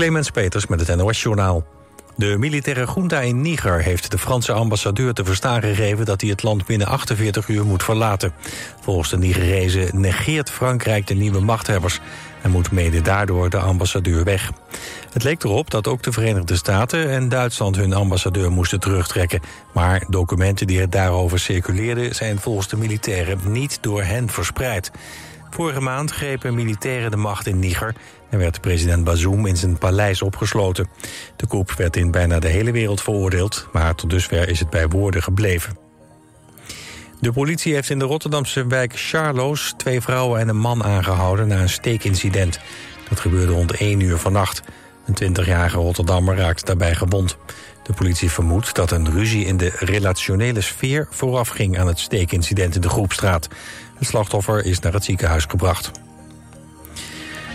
Clemens Peters met het NOS-journaal. De militaire junta in Niger heeft de Franse ambassadeur te verstaan gegeven... dat hij het land binnen 48 uur moet verlaten. Volgens de Nigerezen negeert Frankrijk de nieuwe machthebbers... en moet mede daardoor de ambassadeur weg. Het leek erop dat ook de Verenigde Staten en Duitsland... hun ambassadeur moesten terugtrekken. Maar documenten die er daarover circuleerden... zijn volgens de militairen niet door hen verspreid. Vorige maand grepen militairen de macht in Niger en werd president Bazoum in zijn paleis opgesloten. De coup werd in bijna de hele wereld veroordeeld, maar tot dusver is het bij woorden gebleven. De politie heeft in de Rotterdamse wijk Charloes twee vrouwen en een man aangehouden na een steekincident. Dat gebeurde rond 1 uur vannacht. Een 20-jarige Rotterdammer raakte daarbij gewond. De politie vermoedt dat een ruzie in de relationele sfeer voorafging aan het steekincident in de Groepstraat. Het slachtoffer is naar het ziekenhuis gebracht.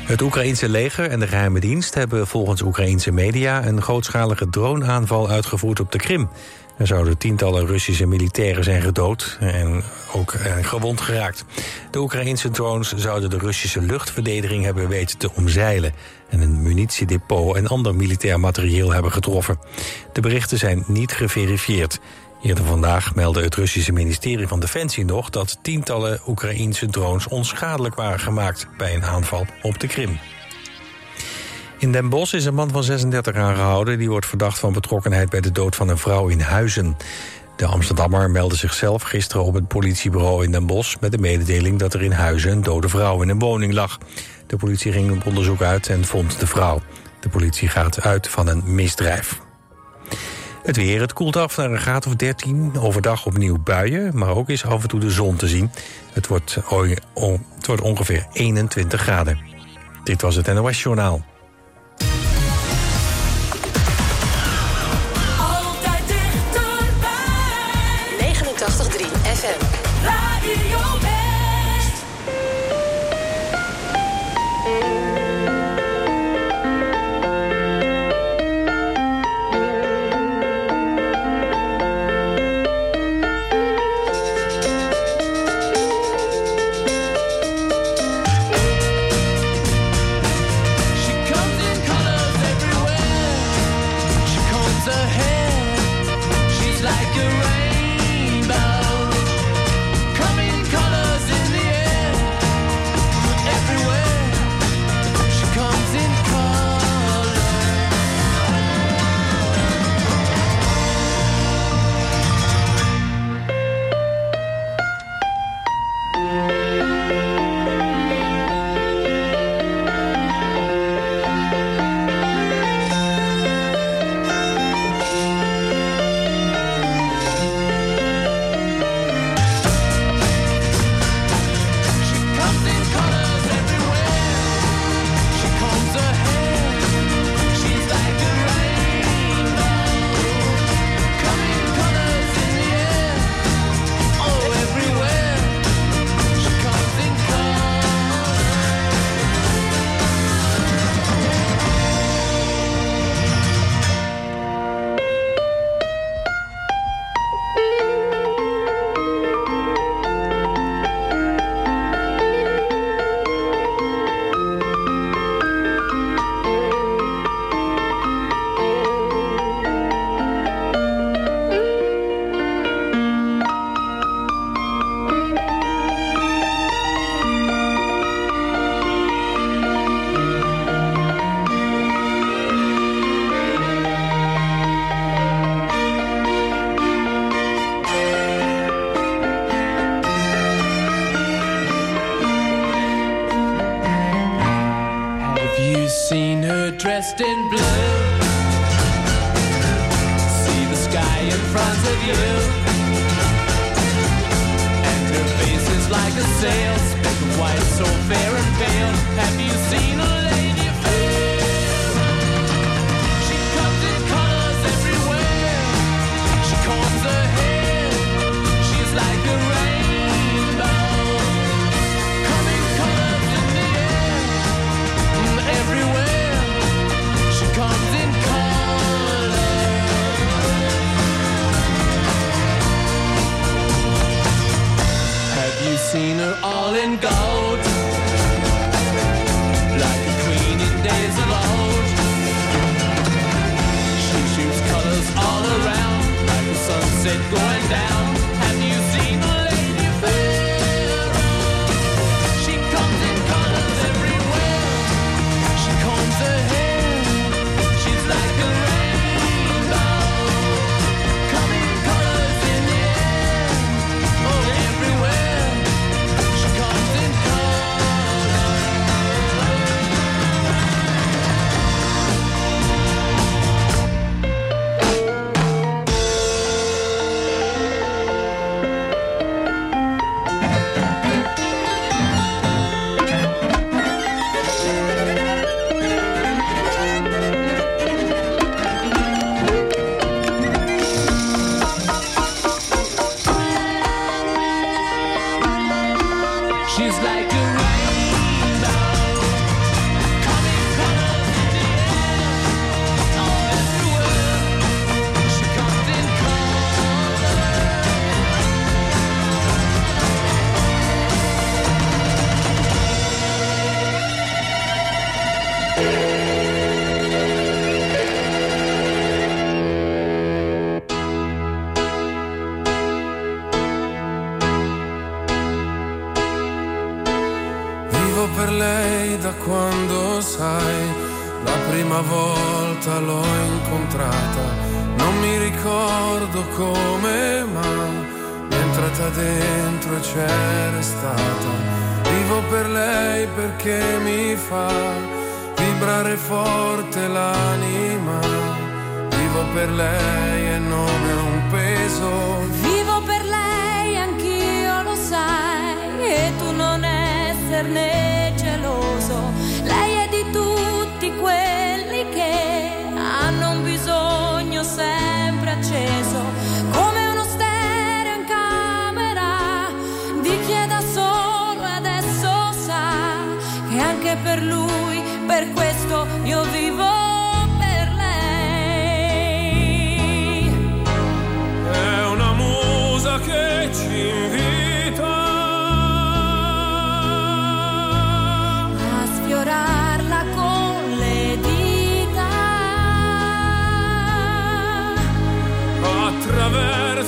Het Oekraïense leger en de geheime dienst hebben volgens Oekraïense media... een grootschalige droneaanval uitgevoerd op de Krim. Er zouden tientallen Russische militairen zijn gedood en ook eh, gewond geraakt. De Oekraïense drones zouden de Russische luchtverdediging hebben weten te omzeilen... en een munitiedepot en ander militair materieel hebben getroffen. De berichten zijn niet geverifieerd. Eerder vandaag meldde het Russische ministerie van Defensie nog... dat tientallen Oekraïense drones onschadelijk waren gemaakt... bij een aanval op de Krim. In Den Bosch is een man van 36 aangehouden... die wordt verdacht van betrokkenheid bij de dood van een vrouw in Huizen. De Amsterdammer meldde zichzelf gisteren op het politiebureau in Den Bosch... met de mededeling dat er in Huizen een dode vrouw in een woning lag. De politie ging op onderzoek uit en vond de vrouw. De politie gaat uit van een misdrijf. Het weer, het koelt af naar een graad of 13. Overdag opnieuw buien, maar ook is af en toe de zon te zien. Het wordt, het wordt ongeveer 21 graden. Dit was het NOS Journaal.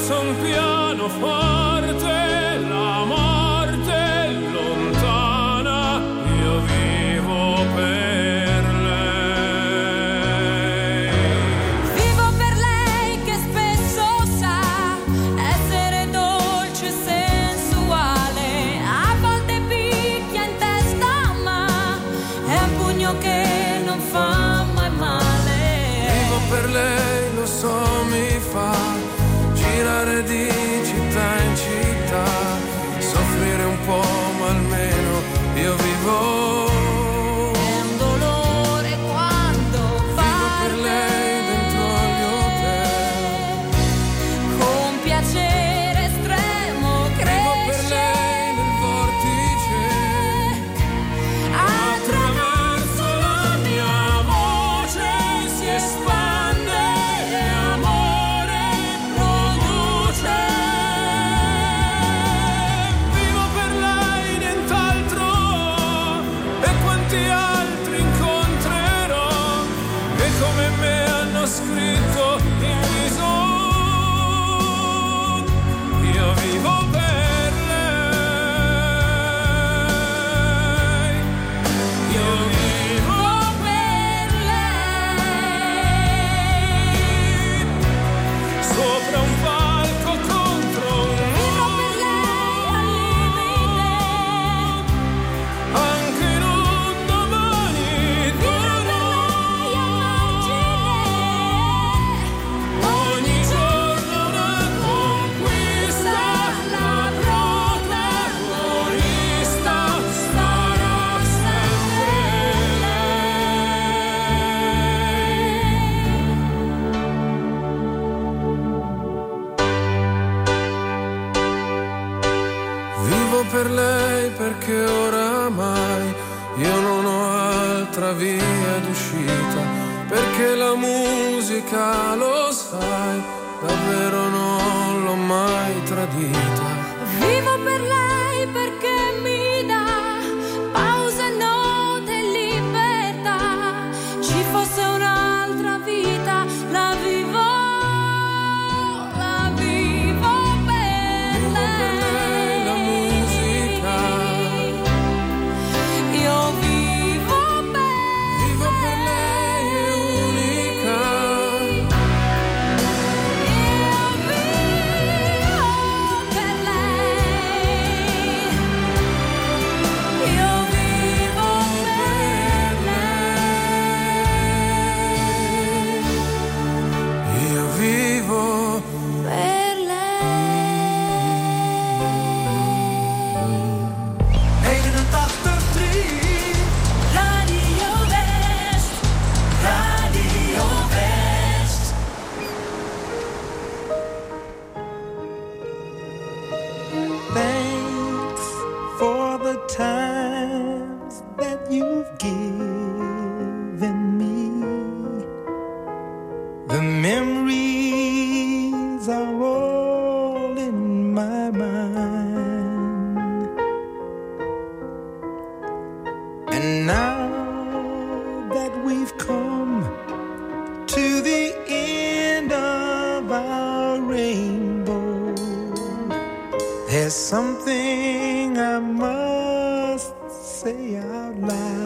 son piano we've come to the end of our rainbow. There's something I must say out loud.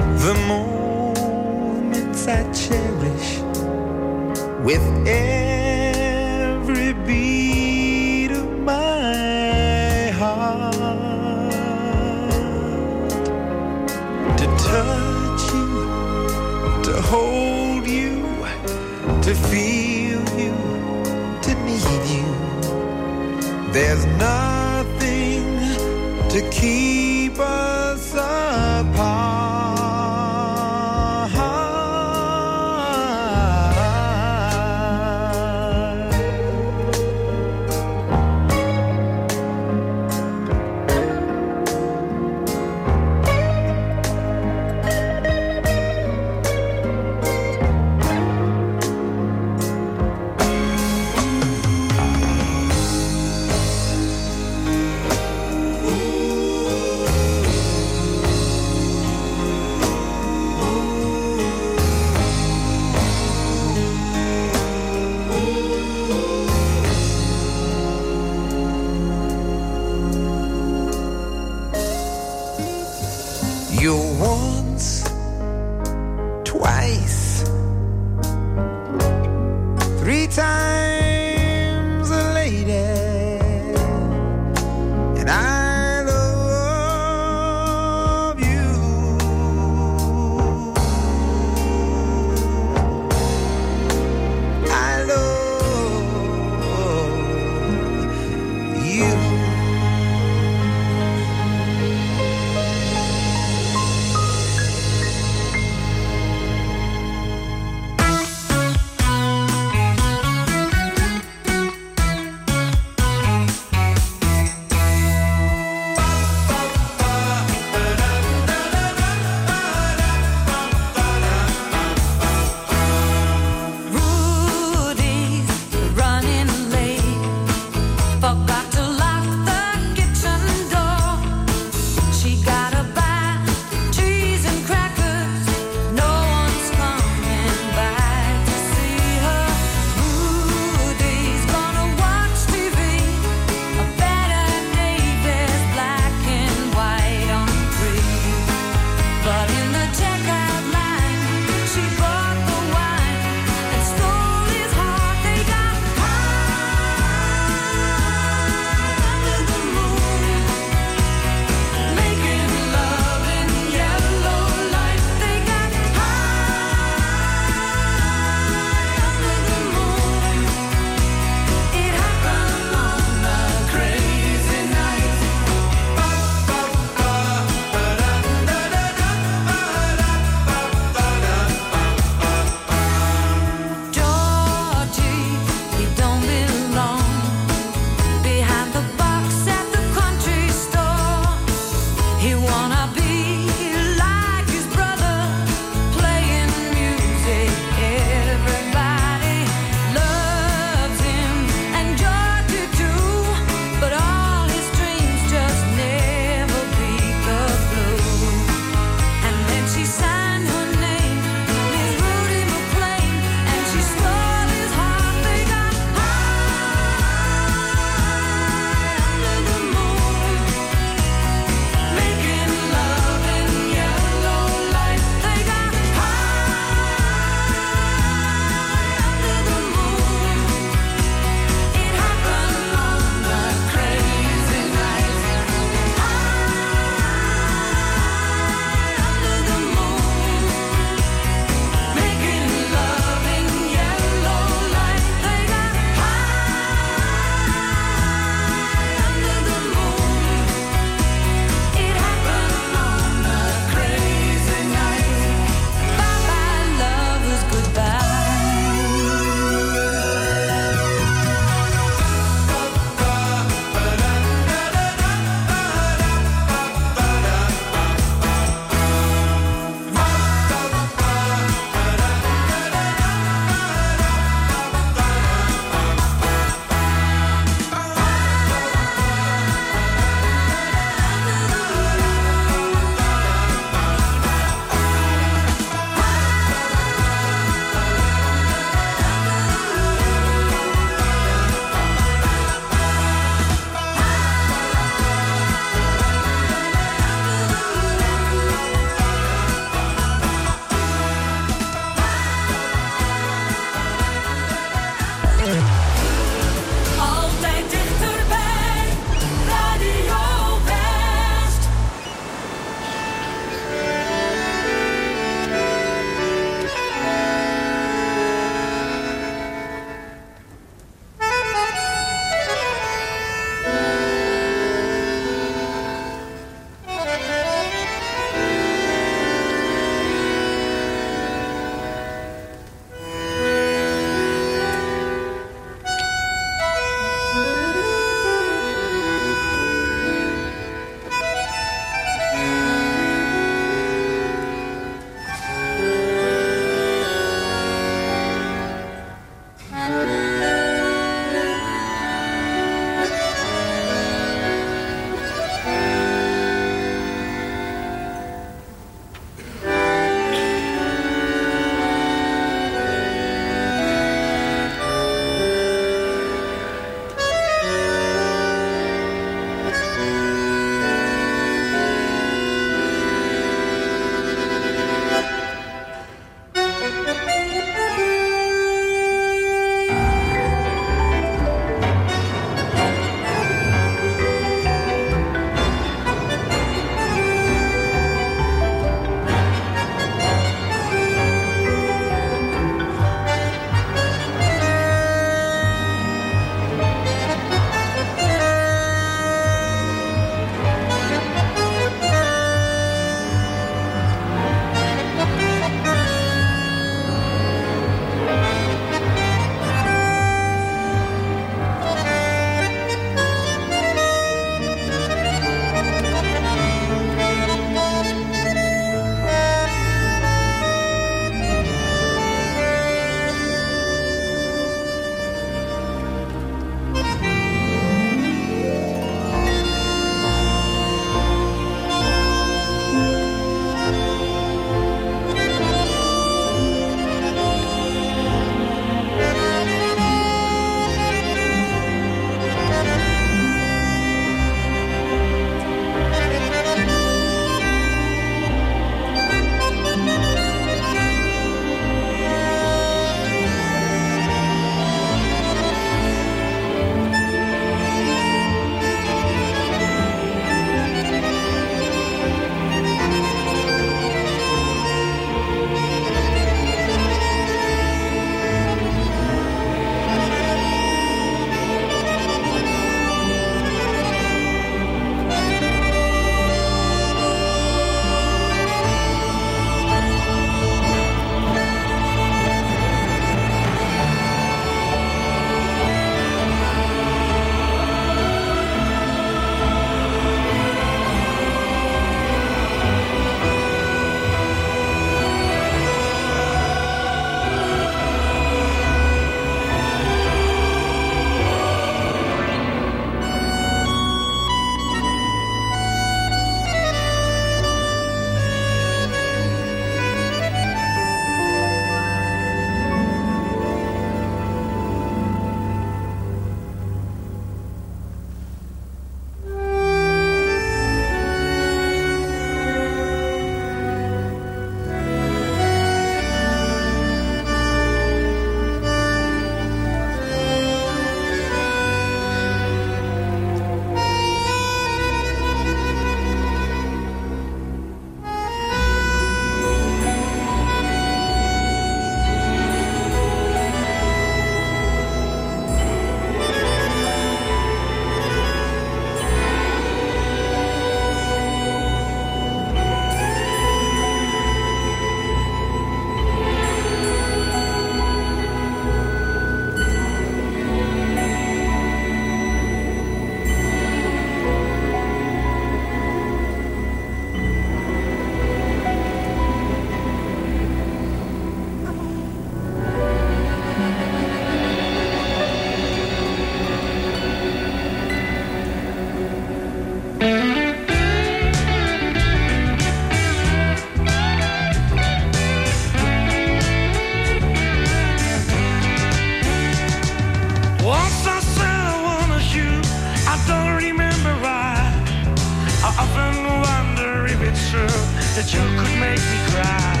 True that you could make me cry.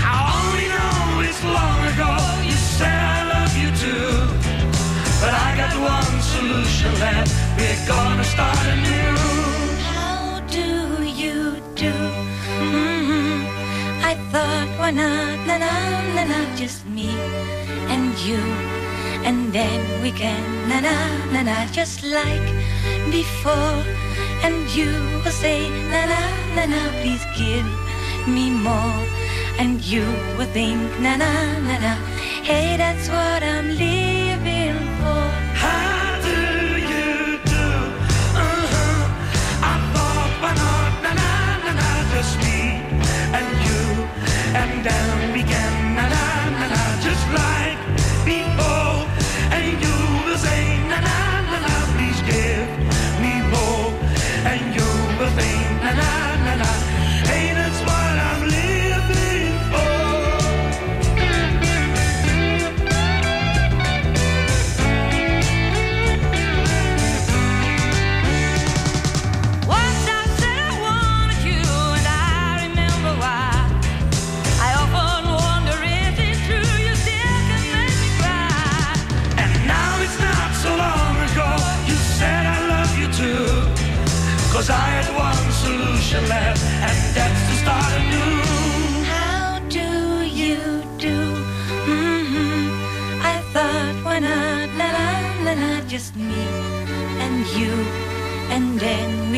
I only know it's long ago you said I love you too. But I got one solution left. We're gonna start anew. How do you do? hmm I thought, why not, na na na na, just me and you, and then we can na na na na, just like before. And you will say, na na na na, please give me more. And you will think, na na na na, hey, that's what I'm living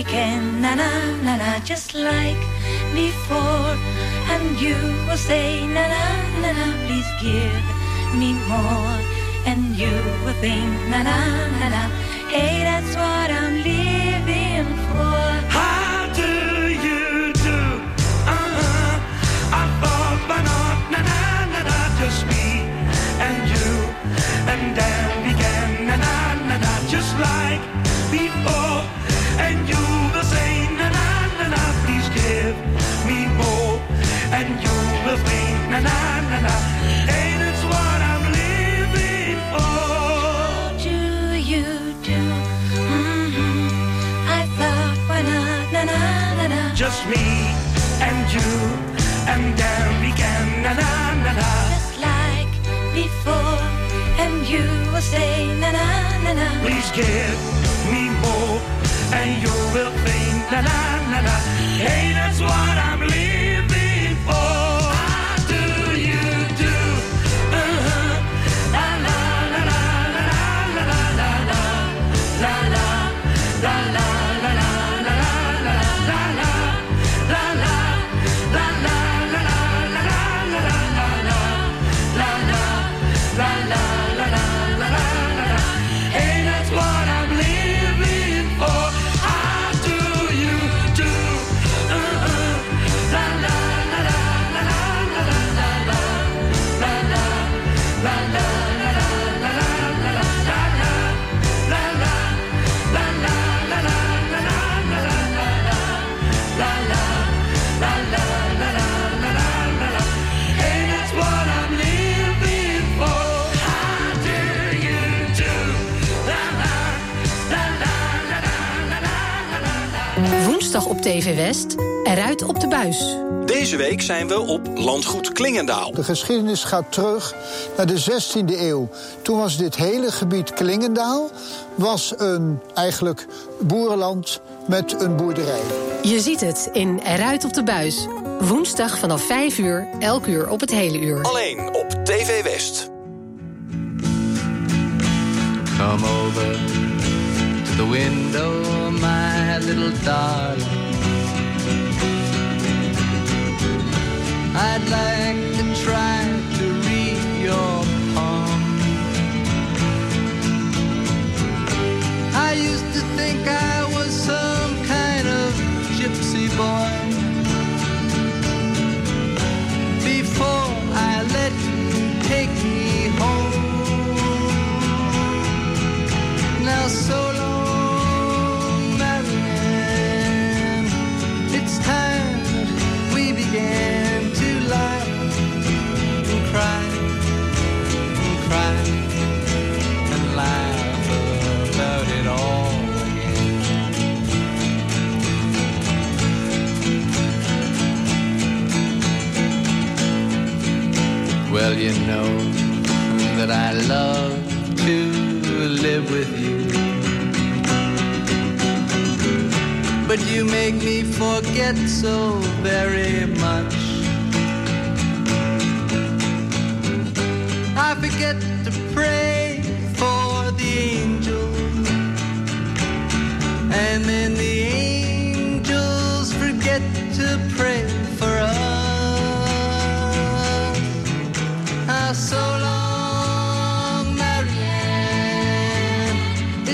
can na na na na, just like before. And you will say, na na na na, please give me more. And you will think, na na na na, hey, that's what I'm living me and you, and then we can na na na na. Just like before, and you will say, na na na na. Please give me more, and you will think na na na na. Hey, that's what Woensdag op TV West, eruit op de buis. Deze week zijn we op Landgoed Klingendaal. De geschiedenis gaat terug naar de 16e eeuw. Toen was dit hele gebied Klingendaal was een eigenlijk boerenland met een boerderij. Je ziet het in Eruit op de buis. Woensdag vanaf 5 uur, elk uur op het hele uur. Alleen op TV West. Come over to the window, my little darling. I'd like to try to read your palm. I used to think I was some kind of gypsy boy. you know that I love to live with you. But you make me forget so very much. I forget to pray for the angels, and then the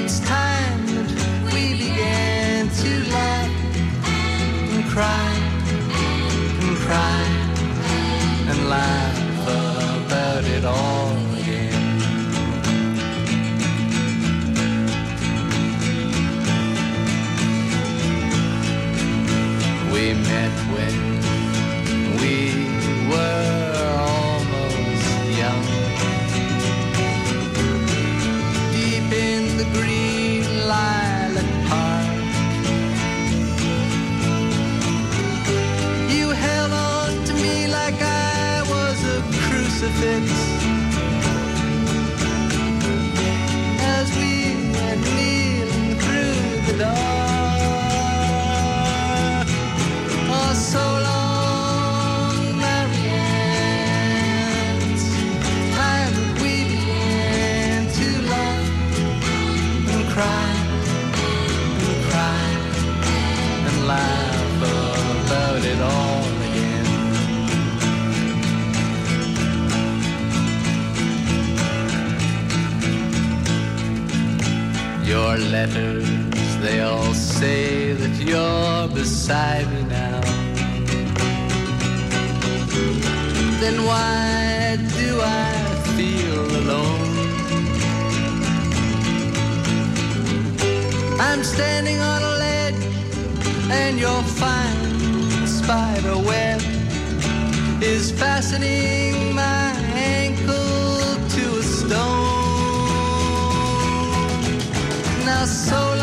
it's time that we began to laugh and cry. letters, they all say that you're beside me now. Then why do I feel alone? I'm standing on a ledge, and your fine spider web is fastening my soul.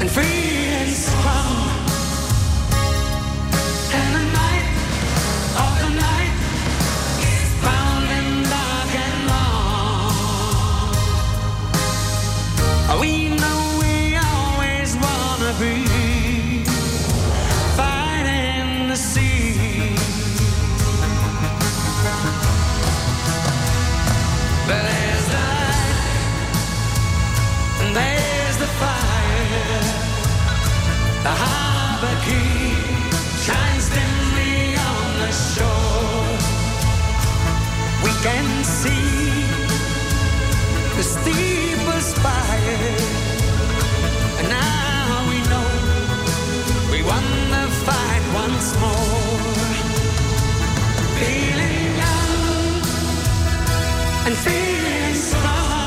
and free. The harbor key shines dimly on the shore. We can see the steeple spire. And now we know we won the fight once more. Feeling young and feeling strong.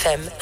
FM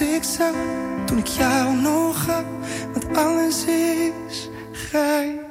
ik zag toen ik jou nog had. Want alles is grijs.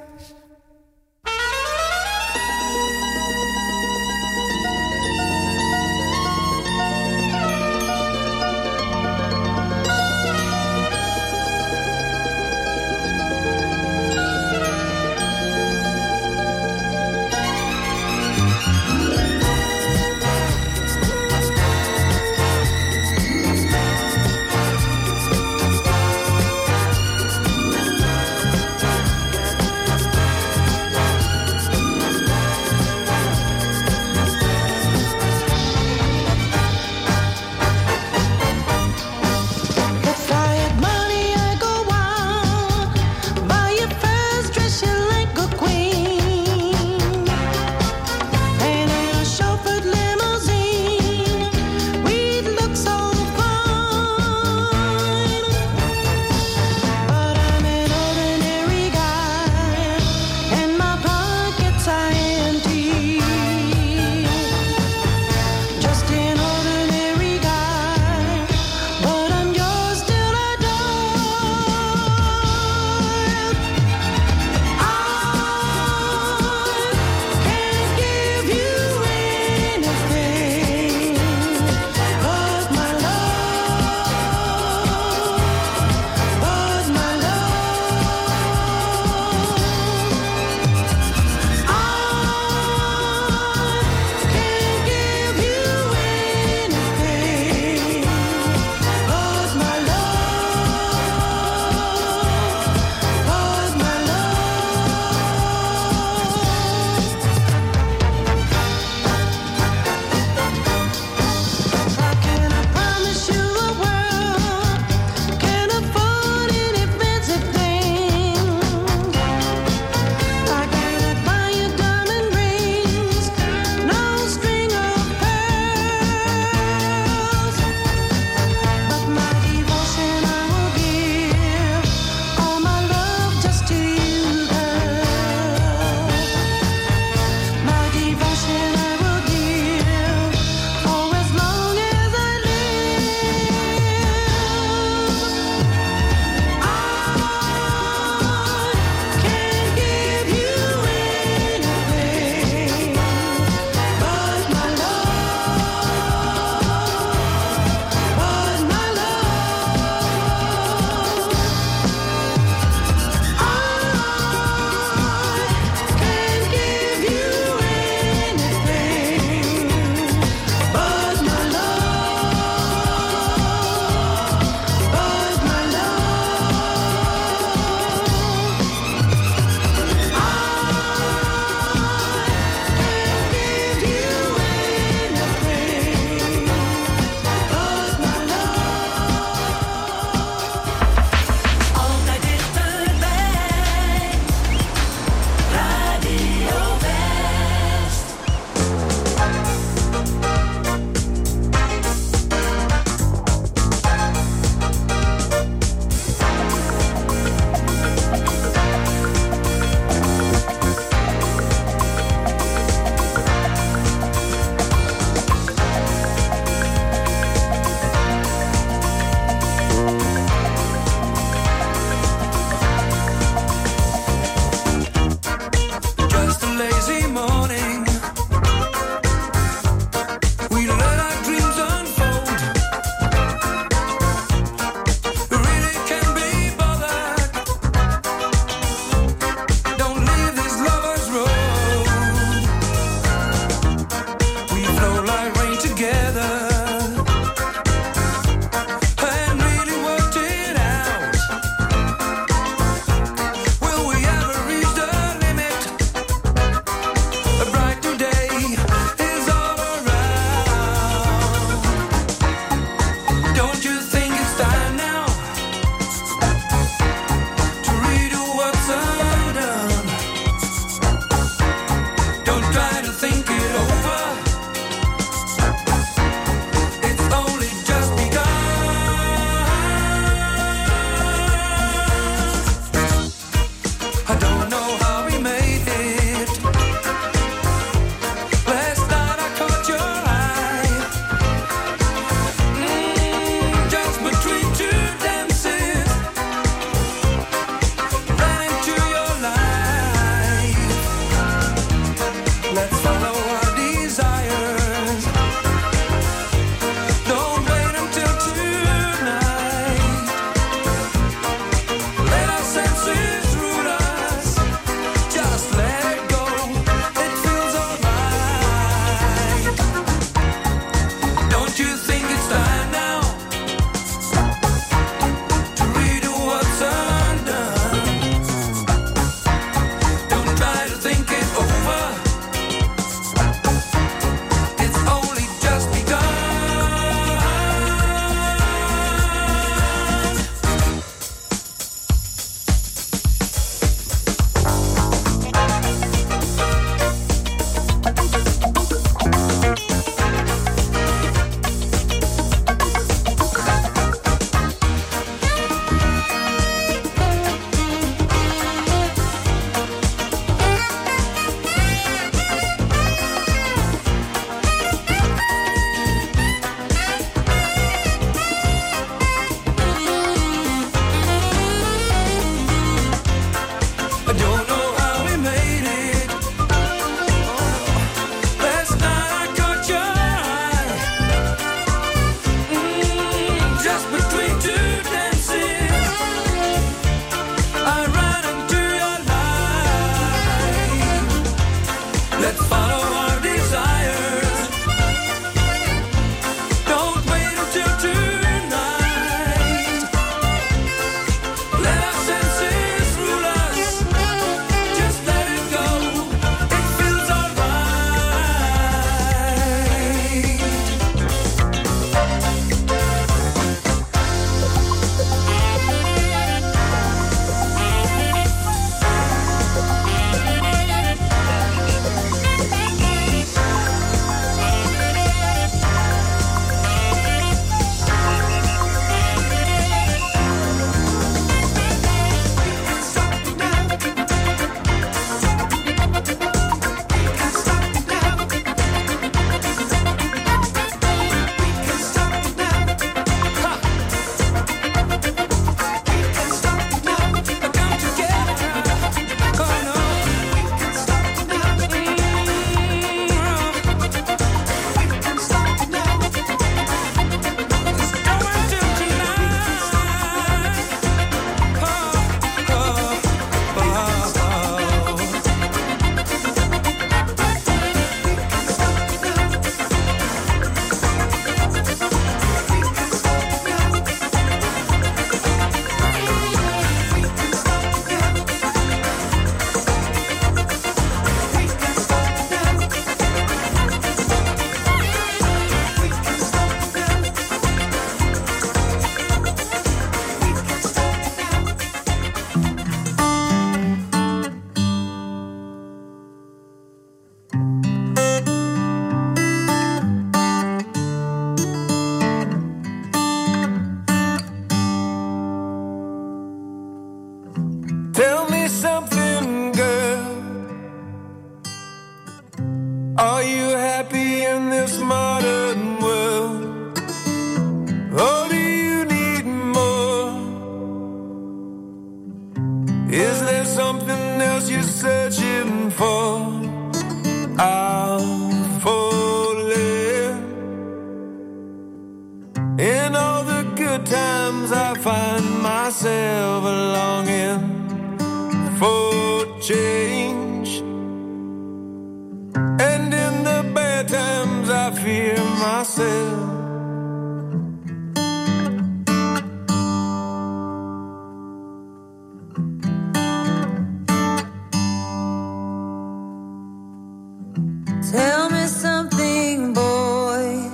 Tell me something, boy.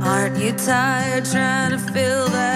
Aren't you tired trying to fill that?